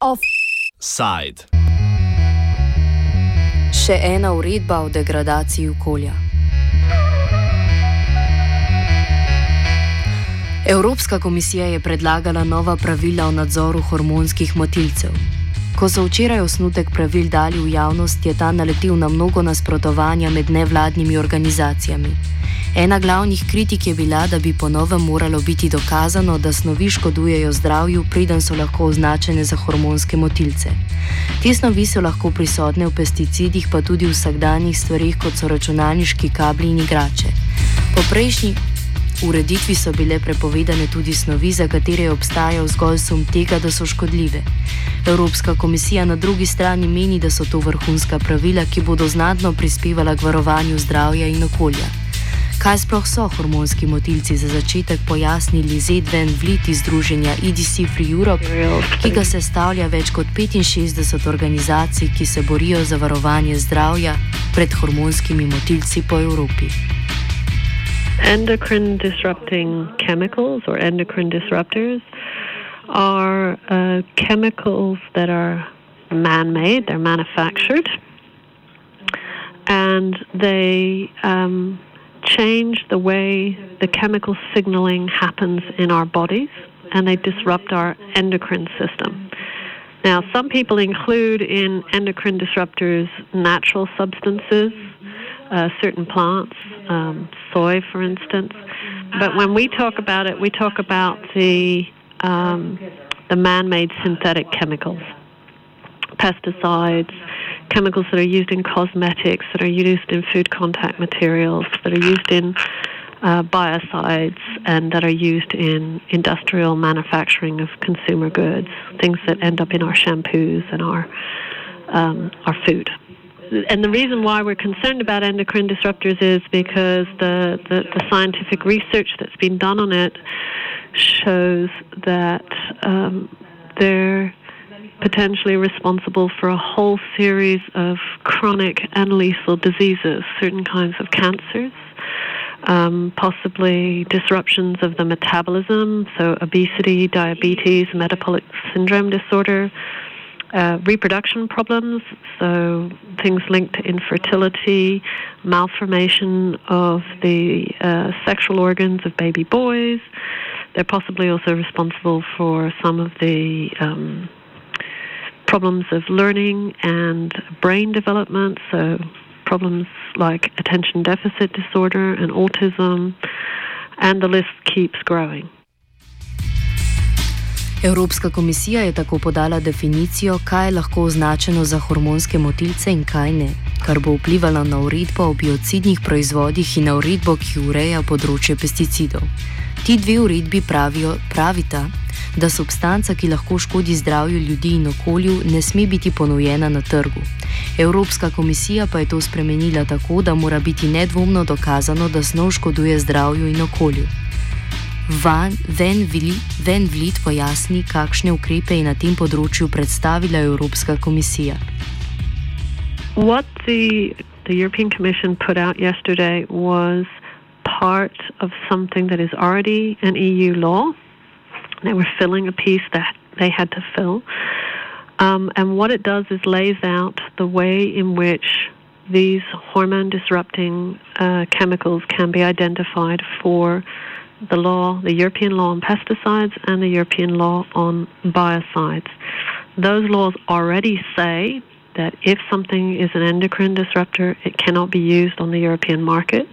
Offside. Še ena uredba o degradaciji okolja. Evropska komisija je predlagala nova pravila o nadzoru hormonskih motilcev. Ko so včeraj osnutek pravil dali v javnost, je ta naletel na mnogo nasprotovanja med nevladnimi organizacijami. Ena glavnih kritik je bila, da bi ponovem moralo biti dokazano, da snovi škodujejo zdravju, preden so lahko označene za hormonske motilce. Te snovi so lahko prisotne v pesticidih, pa tudi v vsakdanjih stvarih, kot so računalniški kabli in igrače. Po prejšnji ureditvi so bile prepovedane tudi snovi, za katere je obstajal zgolj sum tega, da so škodljive. Evropska komisija na drugi strani meni, da so to vrhunska pravila, ki bodo znatno prispevala k varovanju zdravja in okolja. Kaj sploh so hormonski motilci za začetek pojasnili Zedven Vlit iz združenja EDC Free Europe, ki ga sestavlja več kot 65 organizacij, ki se borijo za varovanje zdravja pred hormonskimi motilci po Evropi. Endocrine disrupting chemicals or endocrine disruptors are uh, chemicals that are man made, they're manufactured, and they um, change the way the chemical signaling happens in our bodies and they disrupt our endocrine system. Now, some people include in endocrine disruptors natural substances, uh, certain plants, um, soy, for instance. But when we talk about it, we talk about the um, the man-made synthetic chemicals, pesticides, chemicals that are used in cosmetics, that are used in food contact materials, that are used in uh, biocides, and that are used in industrial manufacturing of consumer goods, things that end up in our shampoos and our um, our food. And the reason why we're concerned about endocrine disruptors is because the, the, the scientific research that's been done on it shows that um, they're potentially responsible for a whole series of chronic and lethal diseases, certain kinds of cancers, um, possibly disruptions of the metabolism, so obesity, diabetes, metabolic syndrome disorder. Uh, reproduction problems, so things linked to infertility, malformation of the uh, sexual organs of baby boys. They're possibly also responsible for some of the um, problems of learning and brain development, so problems like attention deficit disorder and autism, and the list keeps growing. Evropska komisija je tako podala definicijo, kaj je lahko označeno za hormonske motilce in kaj ne, kar bo vplivalo na uredbo o biocidnih proizvodih in na uredbo, ki ureja področje pesticidov. Ti dve uredbi pravijo, pravita, da substanca, ki lahko škodi zdravju ljudi in okolju, ne sme biti ponujena na trgu. Evropska komisija pa je to spremenila tako, da mora biti nedvomno dokazano, da snov škoduje zdravju in okolju. Van, Ven, Vili, Ven Vlit pojasni, kakšne ukrepe je na tem področju predstavila Evropska komisija. What the, the European Commission put out yesterday was part of something that is already an EU law. They were filling a piece that they had to fill. Um, and what it does is lays out the way in which these hormone disrupting uh, chemicals can be identified for the law, the European law on pesticides and the European law on biocides. Those laws already say that if something is an endocrine disruptor, it cannot be used on the European market.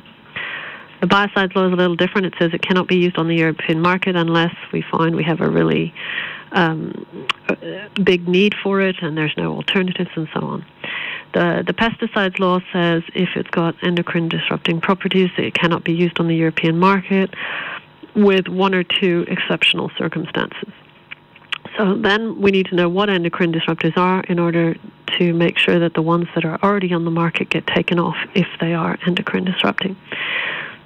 The biocides law is a little different. It says it cannot be used on the European market unless we find we have a really um, big need for it and there's no alternatives and so on. The, the pesticides law says if it's got endocrine disrupting properties, it cannot be used on the European market with one or two exceptional circumstances. So then we need to know what endocrine disruptors are in order to make sure that the ones that are already on the market get taken off if they are endocrine disrupting.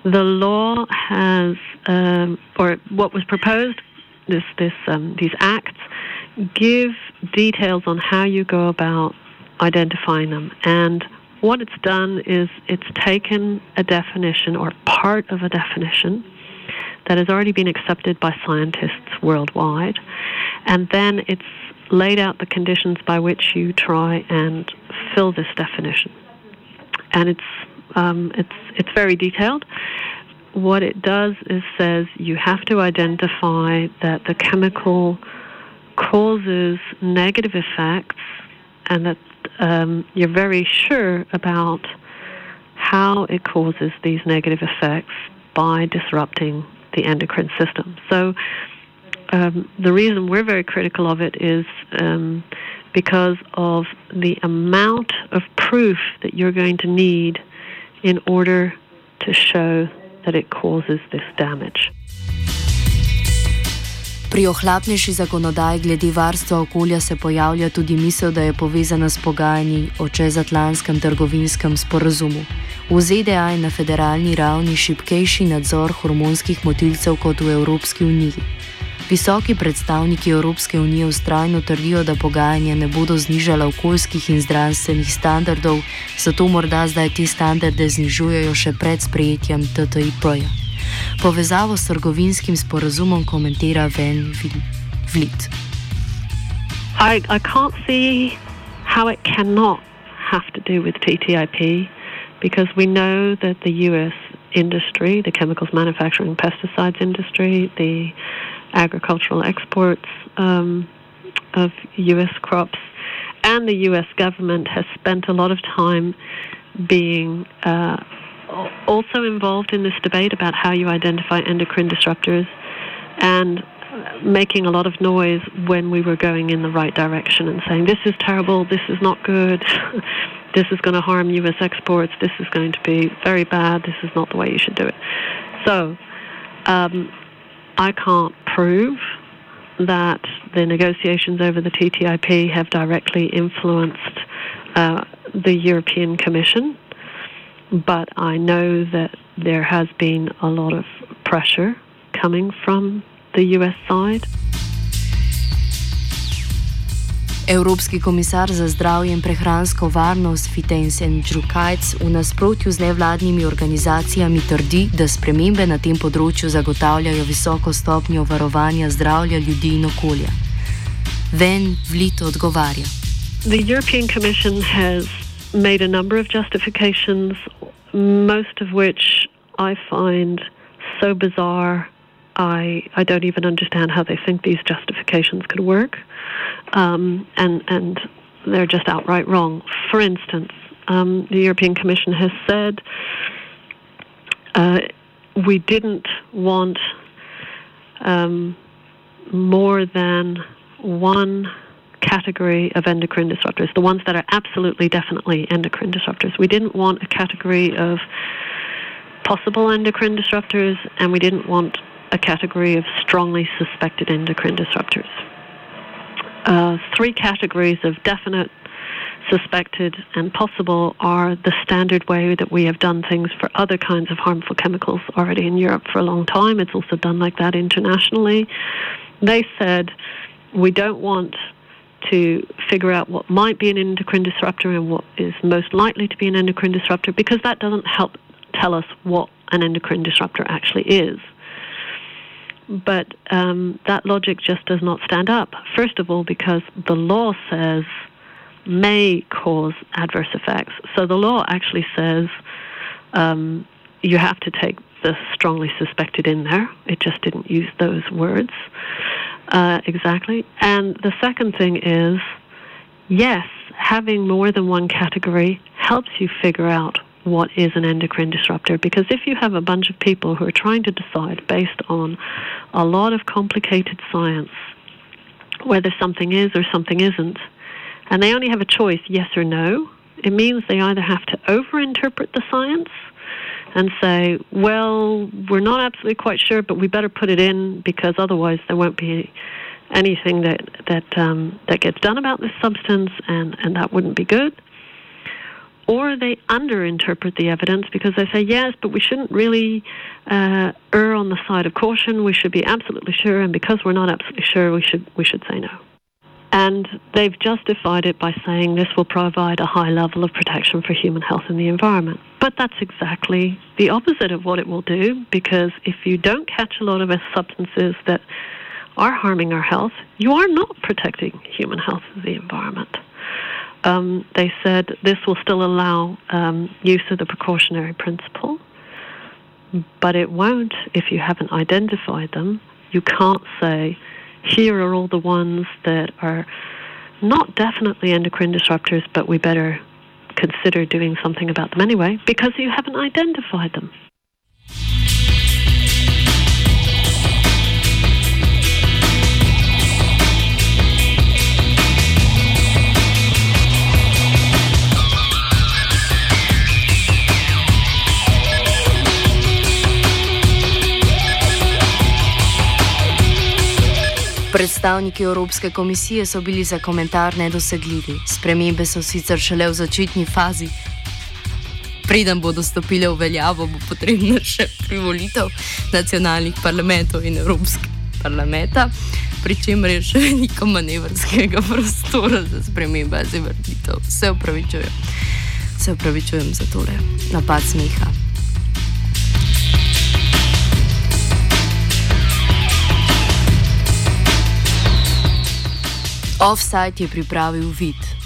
The law has, um, or what was proposed, this, this, um, these acts give details on how you go about identifying them. And what it's done is it's taken a definition or part of a definition that has already been accepted by scientists worldwide, and then it's laid out the conditions by which you try and fill this definition. And it's um, it's it's very detailed. What it does is says you have to identify that the chemical causes negative effects, and that um, you're very sure about how it causes these negative effects by disrupting the endocrine system. So um, the reason we're very critical of it is um, because of the amount of proof that you're going to need in order to show that it causes this damage. Pri ohlapnejši zakonodaji glede varstva okolja se pojavlja tudi misel, da je povezana s pogajanji o čezatlantskem trgovinskem sporazumu. V ZDA je na federalni ravni šipkejši nadzor hormonskih motilcev kot v Evropski uniji. Visoki predstavniki Evropske unije ustrajno trdijo, da pogajanja ne bodo znižala okoljskih in zdravstvenih standardov, zato morda zdaj te standarde znižujejo še pred sprejetjem TTIP-ja. Povezavo s trgovinskim sporazumom komentira Ven Vlit. I, I can't see how it cannot have to do with TTIP because we know that the US industry, the chemicals manufacturing pesticides industry, the agricultural exports um, of U.S. crops. And the U.S. government has spent a lot of time being uh, also involved in this debate about how you identify endocrine disruptors and making a lot of noise when we were going in the right direction and saying, this is terrible, this is not good, this is going to harm U.S. exports, this is going to be very bad, this is not the way you should do it. So, um, I can't prove that the negotiations over the TTIP have directly influenced uh, the European Commission, but I know that there has been a lot of pressure coming from the US side. Evropski komisar za zdravje in prehransko varnost Fitensen Džukajc v nasprotju z nevladnimi organizacijami trdi, da spremembe na tem področju zagotavljajo visoko stopnjo varovanja zdravja ljudi in okolja. Ven Vlit odgovarja. The European Commission has made a number of justifications, most of which I find so bizarre. I, I don't even understand how they think these justifications could work. um, and and they're just outright wrong. For instance, um, the European Commission has said uh, we didn't want um, more than one category of endocrine disruptors, the ones that are absolutely definitely endocrine disruptors. We didn't want a category of possible endocrine disruptors, and we didn't want a category of strongly suspected endocrine disruptors uh, three categories of definite, suspected, and possible are the standard way that we have done things for other kinds of harmful chemicals already in Europe for a long time. It's also done like that internationally. They said we don't want to figure out what might be an endocrine disruptor and what is most likely to be an endocrine disruptor because that doesn't help tell us what an endocrine disruptor actually is but um, that logic just does not stand up. First of all, because the law says may cause adverse effects. So the law actually says um, you have to take the strongly suspected in there. It just didn't use those words uh, exactly. And the second thing is yes, having more than one category helps you figure out what is an endocrine disruptor. Because if you have a bunch of people who are trying to decide based on a lot of complicated science whether something is or something isn't, and they only have a choice, yes or no, it means they either have to overinterpret the science and say, well, we're not absolutely quite sure, but we better put it in because otherwise there won't be anything that that um, that gets done about this substance, and and that wouldn't be good or they underinterpret the evidence because they say, yes, but we shouldn't really uh, err on the side of caution. We should be absolutely sure, and because we're not absolutely sure, we should we should say no. And they've justified it by saying this will provide a high level of protection for human health and the environment. But that's exactly the opposite of what it will do because if you don't catch a lot of substances that are harming our health, you are not protecting human health and the environment. Um, they said this will still allow um, use of the precautionary principle, but it won't if you haven't identified them. You can't say, here are all the ones that are not definitely endocrine disruptors, but we better consider doing something about them anyway because you haven't identified them. Predstavniki Evropske komisije so bili za komentar nedosegljivi. Spremembe so sicer šele v začetni fazi. Preden bodo stopile v veljavo, bo potrebna še privolitev nacionalnih parlamentov in Evropskega parlamenta, pri čemer je še veliko manevrskega prostora za spremembe in vrnitev. Se upravičujem. Se upravičujem za tole napad smeha. Offside je pripravil vid.